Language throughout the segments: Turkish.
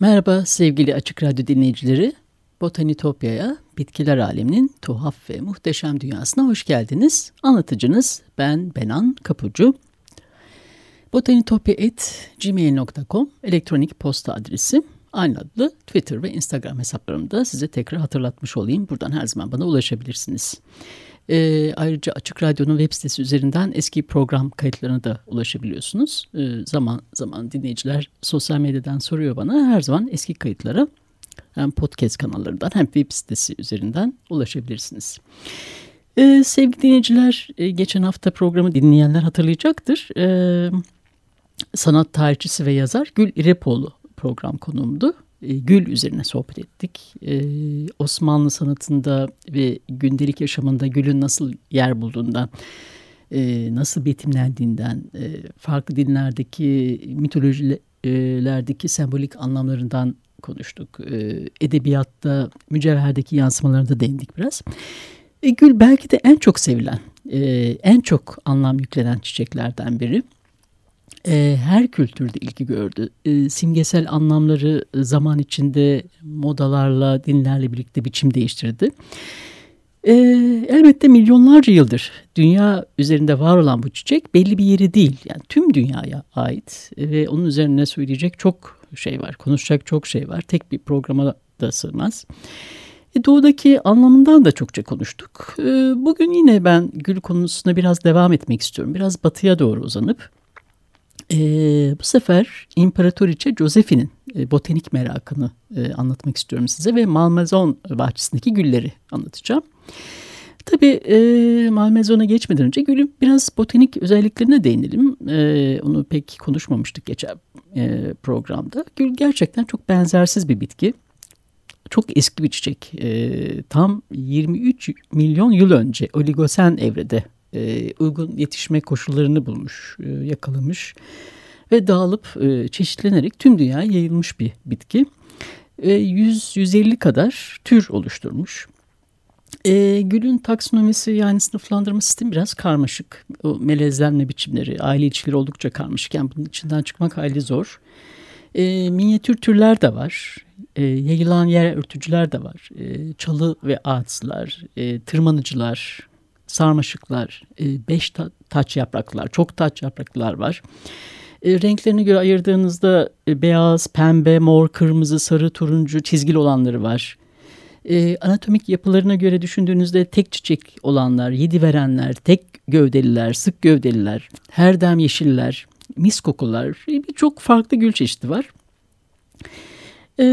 Merhaba sevgili Açık Radyo dinleyicileri. Botanitopya'ya, bitkiler aleminin tuhaf ve muhteşem dünyasına hoş geldiniz. Anlatıcınız ben Benan Kapucu. botanitopya.gmail.com elektronik posta adresi. Aynı adlı Twitter ve Instagram hesaplarımda size tekrar hatırlatmış olayım. Buradan her zaman bana ulaşabilirsiniz. E, ayrıca Açık Radyo'nun web sitesi üzerinden eski program kayıtlarına da ulaşabiliyorsunuz. E, zaman zaman dinleyiciler sosyal medyadan soruyor bana. Her zaman eski kayıtlara hem podcast kanallarından hem web sitesi üzerinden ulaşabilirsiniz. E, sevgili dinleyiciler, e, geçen hafta programı dinleyenler hatırlayacaktır. E, sanat tarihçisi ve yazar Gül İrepoğlu program konuğumdu. E, gül üzerine sohbet ettik. E, Osmanlı sanatında ve gündelik yaşamında gülün nasıl yer bulduğundan, e, nasıl betimlendiğinden, farklı dinlerdeki mitolojilerdeki sembolik anlamlarından konuştuk. Edebiyatta mücevherdeki yansımalarına da değindik biraz. Gül belki de en çok sevilen, en çok anlam yüklenen çiçeklerden biri her kültürde ilgi gördü. E, simgesel anlamları zaman içinde modalarla, dinlerle birlikte biçim değiştirdi. E, elbette milyonlarca yıldır dünya üzerinde var olan bu çiçek belli bir yeri değil. Yani tüm dünyaya ait ve onun üzerine söyleyecek çok şey var, konuşacak çok şey var. Tek bir programa da sığmaz. E, doğudaki anlamından da çokça konuştuk. E, bugün yine ben gül konusuna biraz devam etmek istiyorum. Biraz batıya doğru uzanıp e, bu sefer İmparatoriçe Josephine'in e, botanik merakını e, anlatmak istiyorum size ve Malmaison bahçesindeki gülleri anlatacağım. Tabii e, Malmaison'a geçmeden önce gülün biraz botanik özelliklerine değinelim. E, onu pek konuşmamıştık geçen e, programda. Gül gerçekten çok benzersiz bir bitki. Çok eski bir çiçek. E, tam 23 milyon yıl önce Oligosen evrede e, uygun yetişme koşullarını bulmuş, e, yakalamış ve dağılıp e, çeşitlenerek tüm dünyaya yayılmış bir bitki. E, 100-150 kadar tür oluşturmuş. E, gülün taksonomisi yani sınıflandırma sistemi biraz karmaşık. O melezlenme biçimleri, aile ilişkileri oldukça karmaşık. Yani bunun içinden çıkmak hayli zor. E, minyatür türler de var. E, yayılan yer örtücüler de var. E, çalı ve ağaçlar, e, tırmanıcılar, sarmaşıklar, e, beş ta taç yapraklar, çok taç yapraklar var. E, renklerine göre ayırdığınızda e, beyaz, pembe, mor, kırmızı, sarı, turuncu çizgili olanları var. E, anatomik yapılarına göre düşündüğünüzde tek çiçek olanlar, yedi verenler, tek gövdeliler, sık gövdeliler, herdem yeşiller, mis kokular, e, birçok farklı gül çeşidi var. E,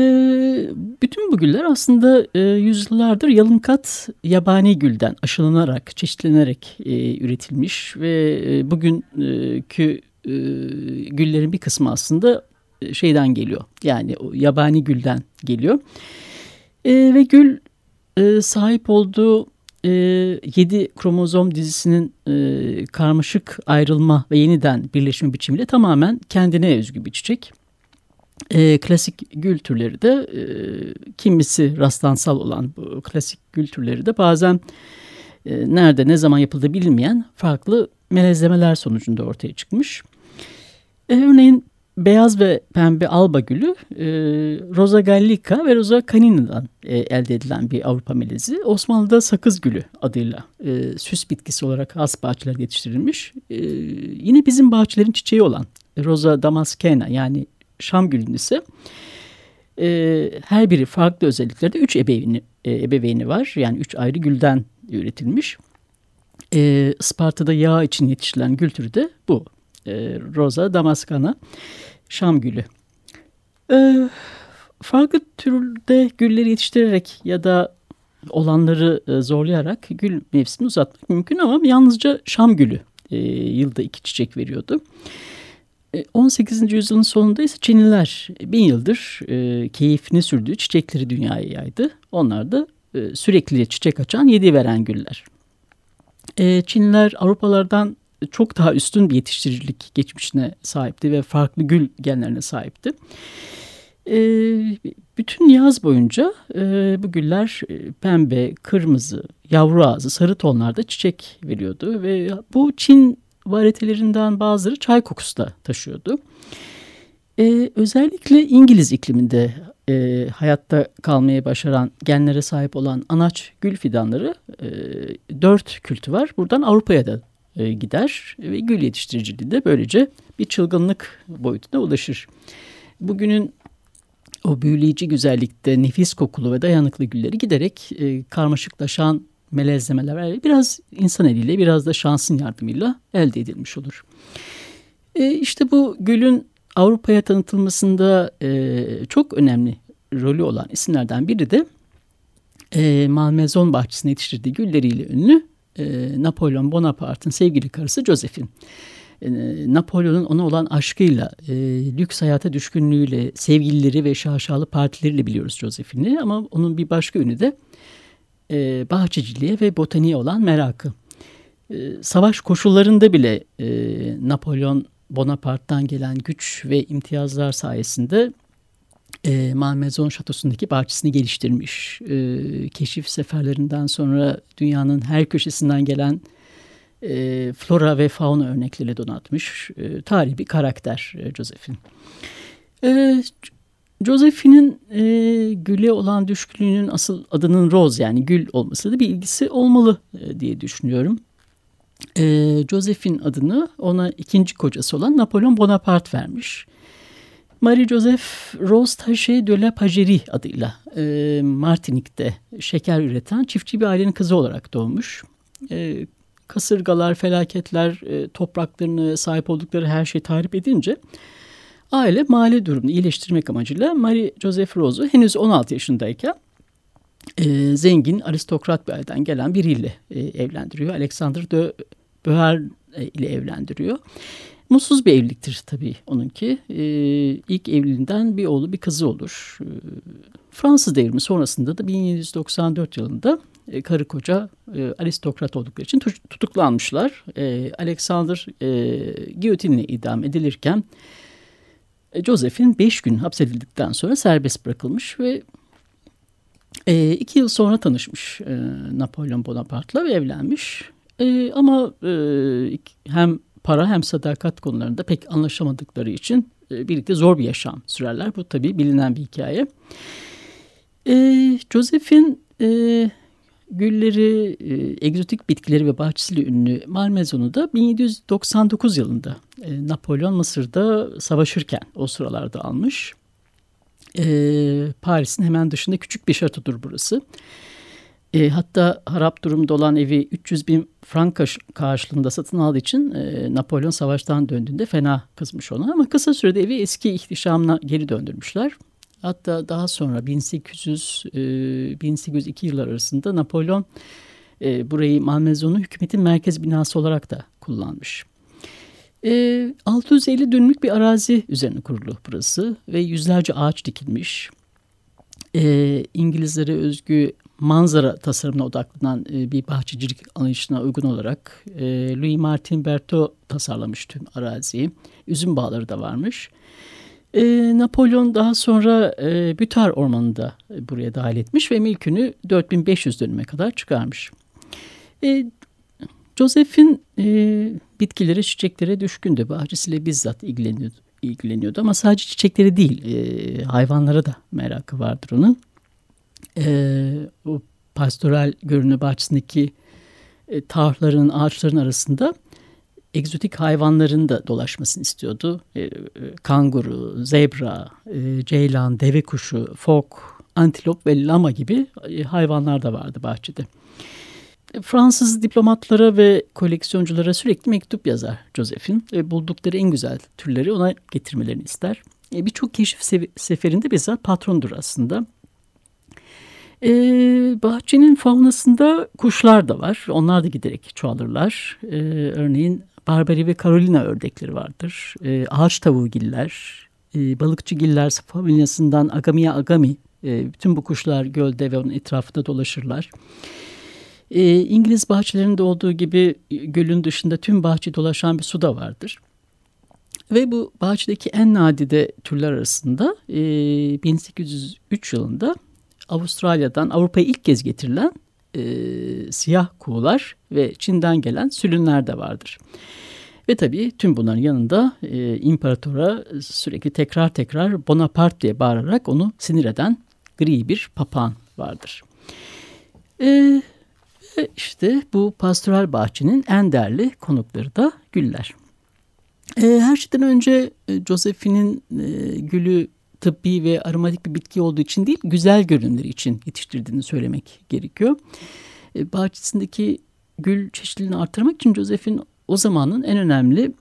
bütün bu güller aslında e, yüzyıllardır yalınkat yabani gülden aşılanarak, çeşitlenerek e, üretilmiş ve e, bugünkü e, güllerin bir kısmı aslında e, şeyden geliyor. Yani o yabani gülden geliyor. E, ve gül e, sahip olduğu e, 7 kromozom dizisinin e, karmaşık ayrılma ve yeniden birleşme biçimiyle tamamen kendine özgü bir çiçek. E, klasik gül türleri de e, kimisi rastlansal olan bu klasik gül türleri de bazen e, nerede ne zaman yapıldığı bilinmeyen farklı melezlemeler sonucunda ortaya çıkmış. E, örneğin beyaz ve pembe alba gülü e, Rosa gallica ve Rosa canina'dan e, elde edilen bir Avrupa melezi. Osmanlı'da sakız gülü adıyla e, süs bitkisi olarak has bahçelerde yetiştirilmiş. E, yine bizim bahçelerin çiçeği olan Rosa damascena yani Şam gülünün ise e, her biri farklı özelliklerde üç ebeveyni, e, ebeveyni var. Yani üç ayrı gülden üretilmiş. E, Isparta'da yağ için yetiştirilen gül türü de bu. E, Rosa damaskana Şam gülü. E, farklı türde gülleri yetiştirerek ya da olanları e, zorlayarak gül mevsimini uzatmak mümkün ama yalnızca Şam gülü e, yılda iki çiçek veriyordu. 18. E, yüzyılın sonunda ise Çinliler bin yıldır e, keyfini sürdüğü çiçekleri dünyaya yaydı. Onlar da e, sürekli çiçek açan yedi veren güller. E, Çinliler Avrupalardan çok daha üstün bir yetiştiricilik geçmişine sahipti ve farklı gül genlerine sahipti. E, bütün yaz boyunca e, bu güller e, pembe, kırmızı, yavru ağzı, sarı tonlarda çiçek veriyordu ve bu Çin varietelerinden bazıları çay kokusu da taşıyordu. E, özellikle İngiliz ikliminde e, hayatta kalmaya başaran genlere sahip olan anaç gül fidanları e, dört kültü var. Buradan Avrupa'ya da e, gider ve gül yetiştiriciliği de böylece bir çılgınlık boyutuna ulaşır. Bugünün o büyüleyici güzellikte nefis kokulu ve dayanıklı gülleri giderek e, karmaşıklaşan melezlemeler biraz insan eliyle biraz da şansın yardımıyla elde edilmiş olur. E, işte bu gülün Avrupa'ya tanıtılmasında e, çok önemli rolü olan isimlerden biri de e, Malmezon bahçesinde yetiştirdiği gülleriyle ünlü e, Napolyon Bonaparte'ın sevgili karısı Josephine. E, Napolyon'un ona olan aşkıyla, e, lüks hayata düşkünlüğüyle, sevgilileri ve şaşalı partileriyle biliyoruz Josephine'i. Ama onun bir başka ünü de e, bahçeciliğe ve botaniğe olan merakı. E, savaş koşullarında bile e, Napolyon Bonaparte'dan gelen güç ve imtiyazlar sayesinde e, Malmaison Şatosu'ndaki bahçesini geliştirmiş. E, keşif seferlerinden sonra dünyanın her köşesinden gelen e, flora ve fauna örnekleriyle donatmış. E, tarihi bir karakter e, Josephine. E, Josephine'in e, güle olan düşkünlüğünün asıl adının Rose yani gül olması da bir ilgisi olmalı e, diye düşünüyorum. E, Josephine adını ona ikinci kocası olan Napolyon Bonaparte vermiş. Marie-Joseph Rose Taché de la Pagerie adıyla e, Martinik'te şeker üreten çiftçi bir ailenin kızı olarak doğmuş. E, kasırgalar, felaketler, e, topraklarını sahip oldukları her şeyi tahrip edince aile mali durumunu iyileştirmek amacıyla Marie-Joseph Rose'u henüz 16 yaşındayken e, zengin aristokrat bir aileden gelen biriyle e, evlendiriyor. Alexander de e, ile evlendiriyor. Mutsuz bir evliliktir tabii onunki. Ee, ilk evliliğinden bir oğlu bir kızı olur. Ee, Fransız devrimi sonrasında da 1794 yılında e, karı koca e, aristokrat oldukları için tutuklanmışlar. E, Alexander e, giyotinle idam edilirken e, Josephine 5 gün hapsedildikten sonra serbest bırakılmış ve e, iki yıl sonra tanışmış e, Napolyon Bonaparte'la ve evlenmiş. E, ama e, hem para hem sadakat konularında pek anlaşamadıkları için e, birlikte zor bir yaşam sürerler. Bu tabii bilinen bir hikaye. E, Josephine e, gülleri, e, egzotik bitkileri ve bahçesiyle ünlü Malmezon'u da 1799 yılında e, Napolyon Mısır'da savaşırken o sıralarda almış. E, Paris'in hemen dışında küçük bir şatodur burası. E, hatta harap durumda olan evi 300 bin frank karşılığında satın aldığı için e, Napolyon savaştan döndüğünde fena kızmış ona. Ama kısa sürede evi eski ihtişamına geri döndürmüşler. Hatta daha sonra 1800 e, 1802 yıllar arasında Napolyon e, burayı Malmezon'un hükümetin merkez binası olarak da kullanmış. E, 650 dönümlük bir arazi üzerine kurulu burası ve yüzlerce ağaç dikilmiş. E, İngilizlere özgü manzara tasarımına odaklanan e, bir bahçecilik anlayışına uygun olarak e, Louis Martin Berthaud tasarlamış tüm araziyi. Üzüm bağları da varmış. E, Napolyon daha sonra e, Bütar Ormanı'nı buraya dahil etmiş ve mülkünü 4500 dönüme kadar çıkarmış. E, Joseph'in e, bitkilere, çiçeklere düşkündü. Bahçesiyle bizzat ilgileniyordu, ilgileniyordu. Ama sadece çiçekleri değil, e, hayvanlara da merakı vardır onun e, o pastoral görünü bahçesindeki e, tarhların, ağaçların arasında egzotik hayvanların da dolaşmasını istiyordu. E, e, kanguru, zebra, e, ceylan, deve kuşu, fok, antilop ve lama gibi hayvanlar da vardı bahçede. Fransız diplomatlara ve koleksiyonculara sürekli mektup yazar Josephine ve buldukları en güzel türleri ona getirmelerini ister. E, Birçok keşif seferinde bizzat patrondur aslında. E, bahçenin faunasında kuşlar da var. Onlar da giderek çoğalırlar. E, örneğin Barbary ve Carolina ördekleri vardır. E, ağaç tavuğgiller, e, balıkçıgiller familyasından Agamia agami. E, bütün bu kuşlar gölde ve onun etrafında dolaşırlar. E, İngiliz bahçelerinde olduğu gibi gölün dışında tüm bahçe dolaşan bir su da vardır. Ve bu bahçedeki en nadide türler arasında e, 1803 yılında Avustralya'dan Avrupa'ya ilk kez getirilen e, siyah kuğular ve Çin'den gelen sülünler de vardır. Ve tabii tüm bunların yanında e, imparatora sürekli tekrar tekrar Bonaparte diye bağırarak onu sinir eden gri bir papağan vardır. E, işte bu pastoral bahçenin en değerli konukları da güller. E, her şeyden önce e, Josephine'in e, gülü tıbbi ve aromatik bir bitki olduğu için değil, güzel görünümleri için yetiştirdiğini söylemek gerekiyor. E, bahçesindeki gül çeşitliliğini artırmak için Josephine o zamanın en önemli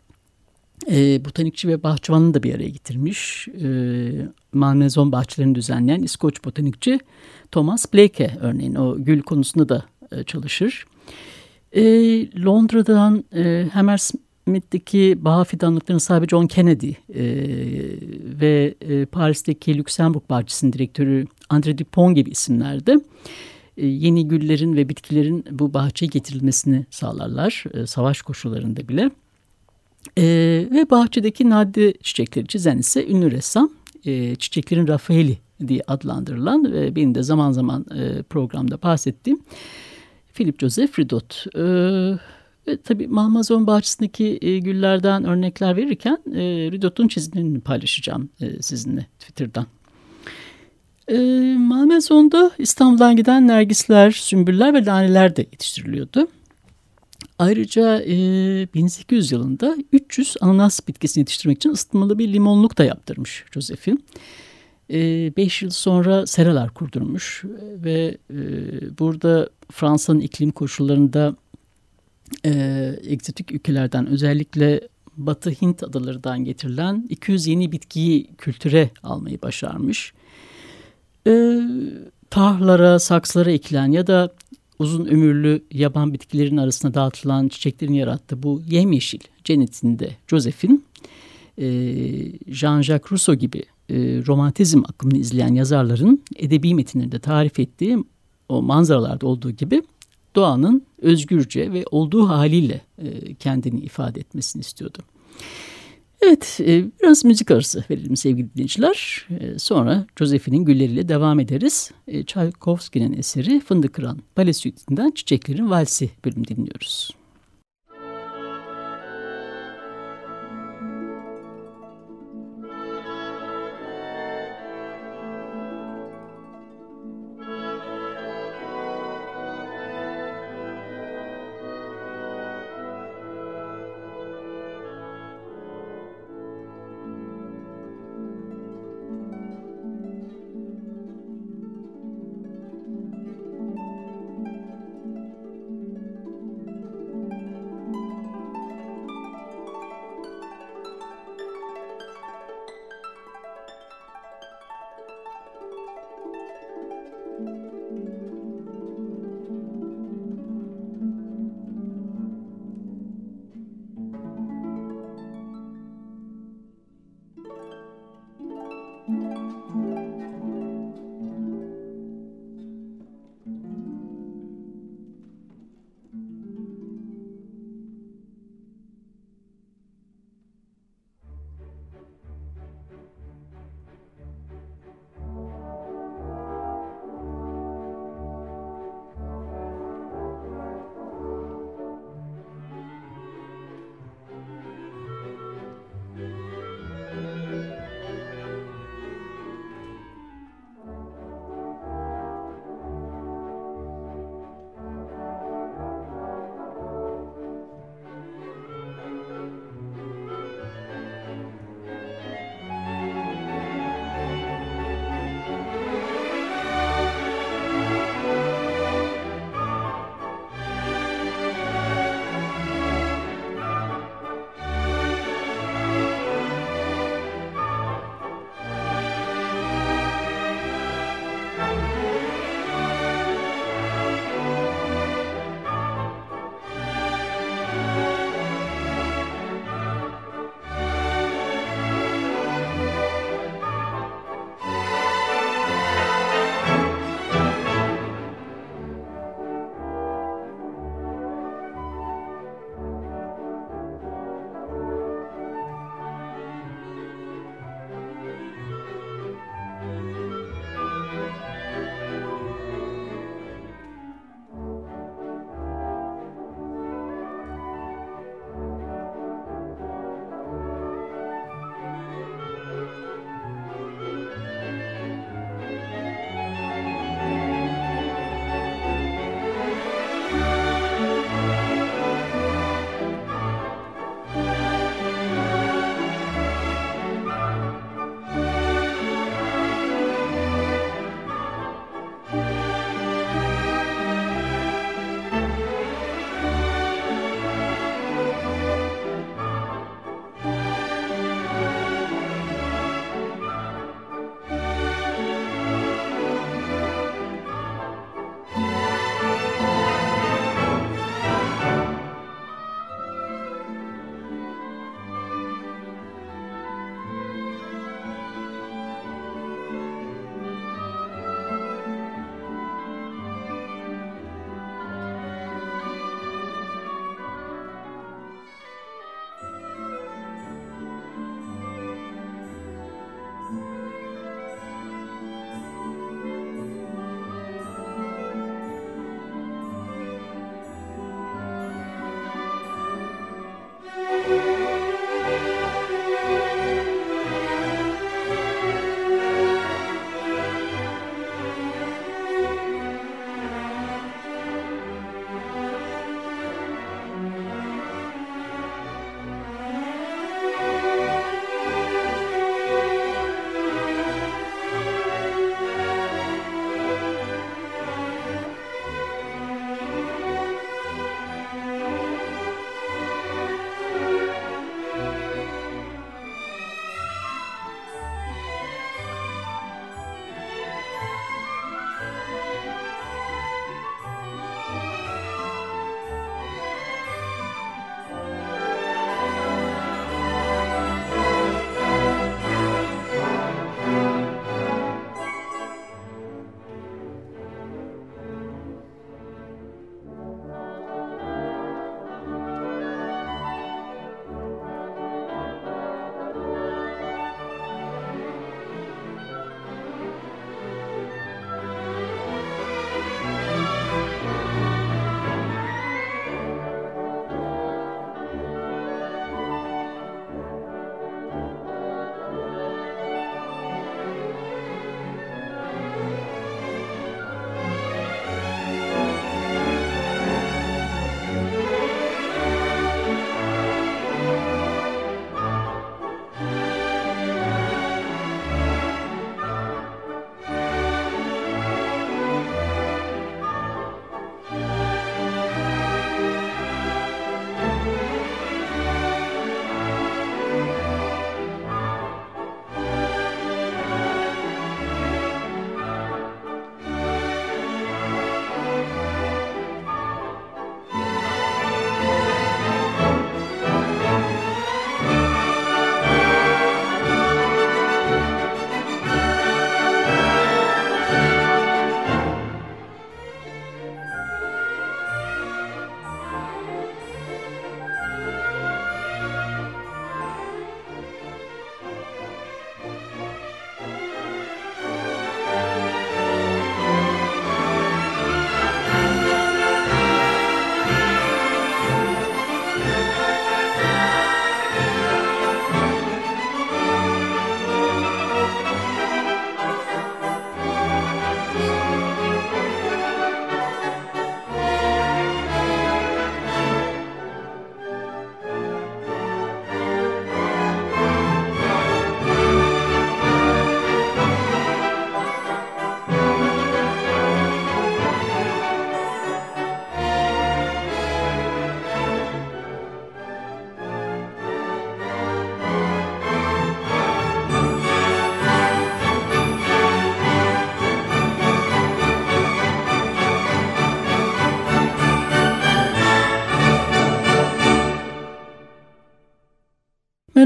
e, botanikçi ve bahçıvanını da bir araya getirmiş. E, Malmezon bahçelerini düzenleyen İskoç botanikçi Thomas Blake örneğin o gül konusunda da e, çalışır. E, Londra'dan e, Hammersmith'teki bağ fidanlıklarının sahibi John Kennedy e, ve e, Paris'teki Luxemburg bahçesinin direktörü André Dupont gibi isimlerde e, yeni güllerin ve bitkilerin bu bahçeye getirilmesini sağlarlar e, savaş koşullarında bile. E, ve bahçedeki nadide çiçekleri çizen ise ünlü ressam e, çiçeklerin Rafaeli diye adlandırılan ve benim de zaman zaman e, programda bahsettiğim Philip Joseph Ridot. E, ve tabii Malmazon bahçesindeki e, güllerden örnekler verirken e, Ridot'un çizimlerini paylaşacağım e, sizinle Twitter'dan. E, İstanbul'dan giden nergisler, sümbüller ve laneler de yetiştiriliyordu. Ayrıca e, 1800 yılında 300 ananas bitkisini yetiştirmek için ısıtmalı bir limonluk da yaptırmış Josephine. 5 yıl sonra seralar kurdurmuş ve e, burada Fransa'nın iklim koşullarında e, egzotik ülkelerden özellikle Batı Hint adalarından getirilen 200 yeni bitkiyi kültüre almayı başarmış. E, tahlara, saksılara ekilen ya da uzun ömürlü yaban bitkilerin arasında dağıtılan çiçeklerin yarattığı bu yemyeşil cennetinde Josephine, e, Jean-Jacques Rousseau gibi e, romantizm akımını izleyen yazarların edebi metinlerinde tarif ettiği o manzaralarda olduğu gibi doğanın özgürce ve olduğu haliyle e, kendini ifade etmesini istiyordu. Evet, e, biraz müzik arası verelim sevgili dinleyiciler. E, sonra Josephine'in gülleriyle devam ederiz. E, Tchaikovsky'nin eseri Fındık Kıran Bale Suite'inden Çiçeklerin Valsi bölüm dinliyoruz.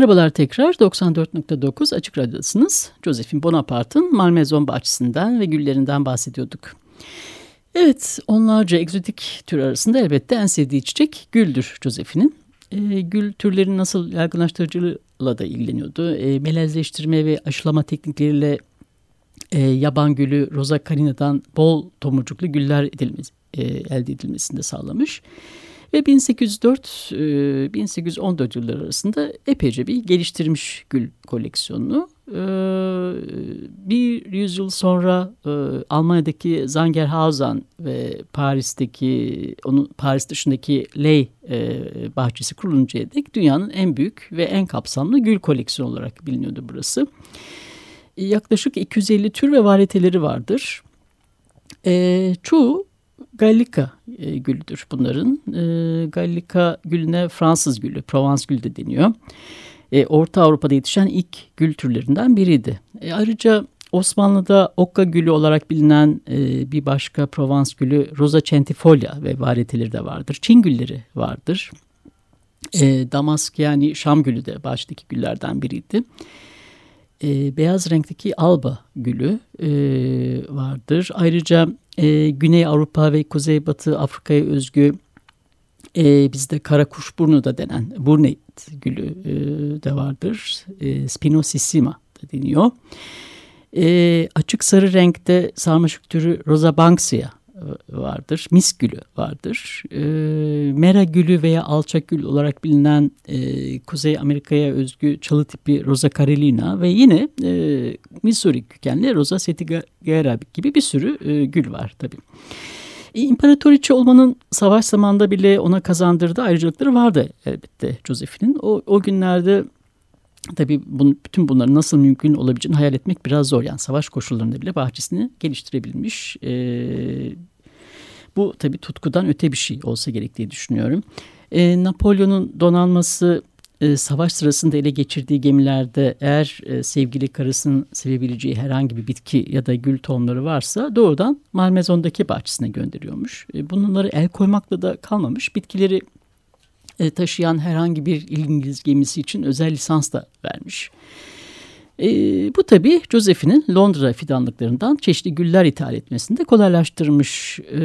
Merhabalar tekrar 94.9 Açık Radyo'dasınız. Josephine Bonaparte'ın Malmaison bahçesinden ve güllerinden bahsediyorduk. Evet onlarca egzotik tür arasında elbette en sevdiği çiçek güldür Josephine'in. E, gül türlerin nasıl yaygınlaştırıcıyla da ilgileniyordu. E, melezleştirme ve aşılama teknikleriyle e, yaban gülü Rosa carina'dan bol tomurcuklu güller edilmesi, e, elde edilmesini de sağlamış. Ve 1804-1814 e, yılları arasında epeyce bir geliştirmiş gül koleksiyonunu. E, bir yüzyıl sonra e, Almanya'daki Zangerhausen ve Paris'teki onun Paris dışındaki Ley bahçesi kuruluncaya dek dünyanın en büyük ve en kapsamlı gül koleksiyonu olarak biliniyordu burası. Yaklaşık 250 tür ve varieteleri vardır. Çoğu Gallica e, gülüdür bunların. E, Gallica gülüne Fransız gülü, Provence gülü de deniyor. E, Orta Avrupa'da yetişen ilk gül türlerinden biriydi. E, ayrıca Osmanlı'da okka gülü olarak bilinen e, bir başka Provence gülü Rosa centifolia ve varieteleri de vardır. Çin gülleri vardır. E, Damask yani Şam gülü de baştaki güllerden biriydi. E, beyaz renkteki alba gülü e, vardır. Ayrıca e, Güney Avrupa ve Kuzeybatı Afrika'ya özgü e, bizde kara kuşburnu da denen burnet gülü e, de vardır. E, Spinosissima da deniyor. E, açık sarı renkte sarmaşık türü Rosa Banksia vardır. Mis gülü vardır. E, mera gülü veya alçak gül olarak bilinen e, Kuzey Amerika'ya özgü çalı tipi Rosa Carolina ve yine e, Missouri kökenli Rosa setigera gibi bir sürü e, gül var tabii. İmparatoriçe olmanın savaş zamanında bile ona kazandırdığı ayrıcalıkları vardı elbette Josephine'in. O, o günlerde Tabii bunun, bütün bunların nasıl mümkün olabileceğini hayal etmek biraz zor. Yani savaş koşullarında bile bahçesini geliştirebilmiş. E, bu tabii tutkudan öte bir şey olsa gerek diye düşünüyorum. E, Napolyon'un donanması e, savaş sırasında ele geçirdiği gemilerde eğer e, sevgili karısının sevebileceği herhangi bir bitki ya da gül tohumları varsa doğrudan Malmezon'daki bahçesine gönderiyormuş. E, bunları el koymakla da kalmamış. Bitkileri e, taşıyan herhangi bir İngiliz gemisi için özel lisans da vermiş. E, bu tabii Josephine'in Londra fidanlıklarından çeşitli güller ithal etmesini de kolaylaştırmış. E,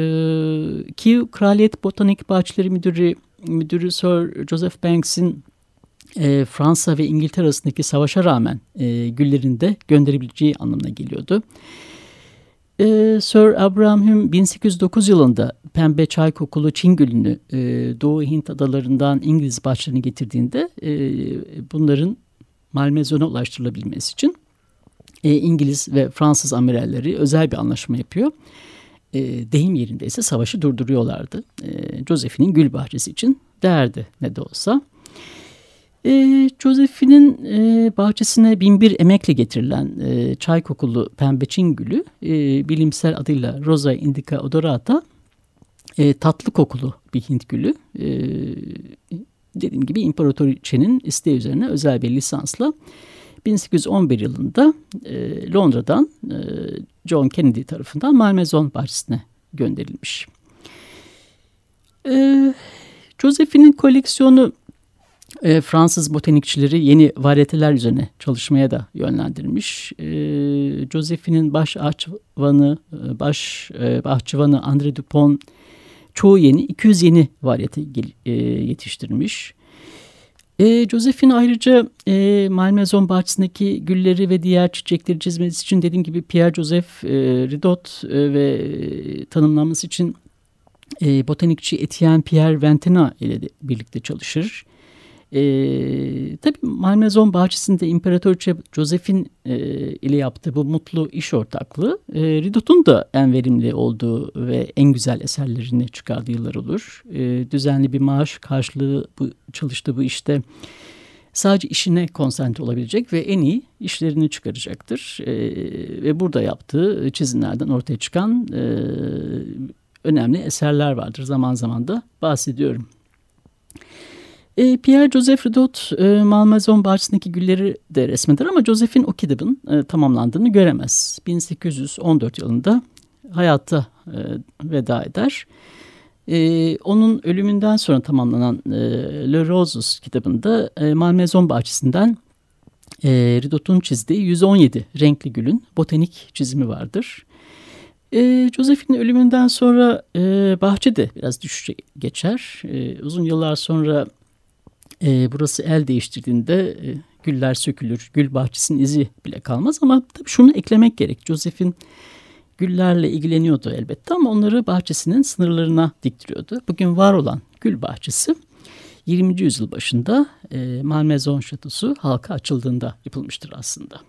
ki Kraliyet Botanik Bahçeleri Müdürü, Müdürü Sir Joseph Banks'in e, Fransa ve İngiltere arasındaki savaşa rağmen e, güllerini de gönderebileceği anlamına geliyordu. Sir Abraham Hume 1809 yılında pembe çay kokulu Çin e, Doğu Hint adalarından İngiliz bahçelerine getirdiğinde e, bunların Malmezon'a ulaştırılabilmesi için e, İngiliz ve Fransız amiralleri özel bir anlaşma yapıyor. E, deyim yerinde ise savaşı durduruyorlardı. E, Josephine'in gül bahçesi için değerdi ne de olsa. E, Josephine'in e, bahçesine binbir emekle getirilen e, çay kokulu pembe Çin gülü e, bilimsel adıyla Rosa indica odorata e, tatlı kokulu bir Hint gülü. E, dediğim gibi İmparatoriçe'nin isteği üzerine özel bir lisansla 1811 yılında e, Londra'dan e, John Kennedy tarafından Malmezon bahçesine gönderilmiş. E, Josephine'in koleksiyonu e, Fransız botanikçileri yeni varyeteler üzerine çalışmaya da yönlendirmiş. E, Josephine'in baş ahçıvanı, e, baş e, bahçıvanı André Dupont çoğu yeni 200 yeni varyete e, yetiştirmiş. E, Josephine ayrıca e, Malmaison bahçesindeki gülleri ve diğer çiçekleri çizmesi için dediğim gibi Pierre Joseph e, Ridot e, ve tanımlaması için e, botanikçi Etienne Pierre Ventena ile de birlikte çalışır. E, tabii Malmezon bahçesinde İmparatoriçe Josephine e, ile yaptığı bu mutlu iş ortaklığı e, Ridot'un da en verimli olduğu ve en güzel eserlerini çıkardığı yıllar olur. E, düzenli bir maaş karşılığı bu, çalıştığı bu işte sadece işine konsantre olabilecek ve en iyi işlerini çıkaracaktır. E, ve burada yaptığı çizimlerden ortaya çıkan e, önemli eserler vardır. Zaman zaman da bahsediyorum. E, Pierre Joseph Ridot e, Malmaison bahçesindeki gülleri de resmeder ama Josephine o kitabın e, tamamlandığını göremez. 1814 yılında hayatta e, veda eder. E, onun ölümünden sonra tamamlanan e, Le Roses kitabında e, Malmaison bahçesinden e, Ridot'un çizdiği 117 renkli gülün botanik çizimi vardır. E, Joseph'in ölümünden sonra e, bahçe de biraz düşüşe geçer. E, uzun yıllar sonra e, burası el değiştirdiğinde e, güller sökülür, gül bahçesinin izi bile kalmaz ama tabii şunu eklemek gerek. Joseph'in güllerle ilgileniyordu elbette ama onları bahçesinin sınırlarına diktiriyordu. Bugün var olan gül bahçesi 20. yüzyıl başında e, Malmaison Şatosu halka açıldığında yapılmıştır aslında.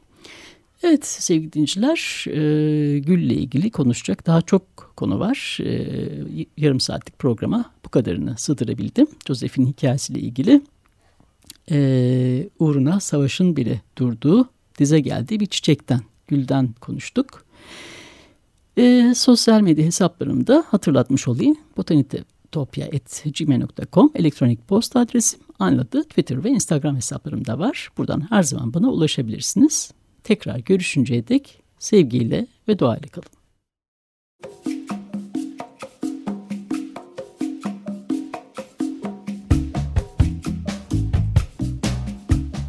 Evet sevgili dinleyiciler e, gülle ilgili konuşacak daha çok konu var. E, yarım saatlik programa bu kadarını sığdırabildim. Joseph'in hikayesiyle ilgili e, uğruna savaşın bile durduğu dize geldiği bir çiçekten, gülden konuştuk. E, sosyal medya hesaplarımda hatırlatmış olayım. botanitopya.gmail.com elektronik posta adresim. Anladı Twitter ve Instagram hesaplarımda var. Buradan her zaman bana ulaşabilirsiniz. Tekrar görüşünceye dek sevgiyle ve doğayla kalın.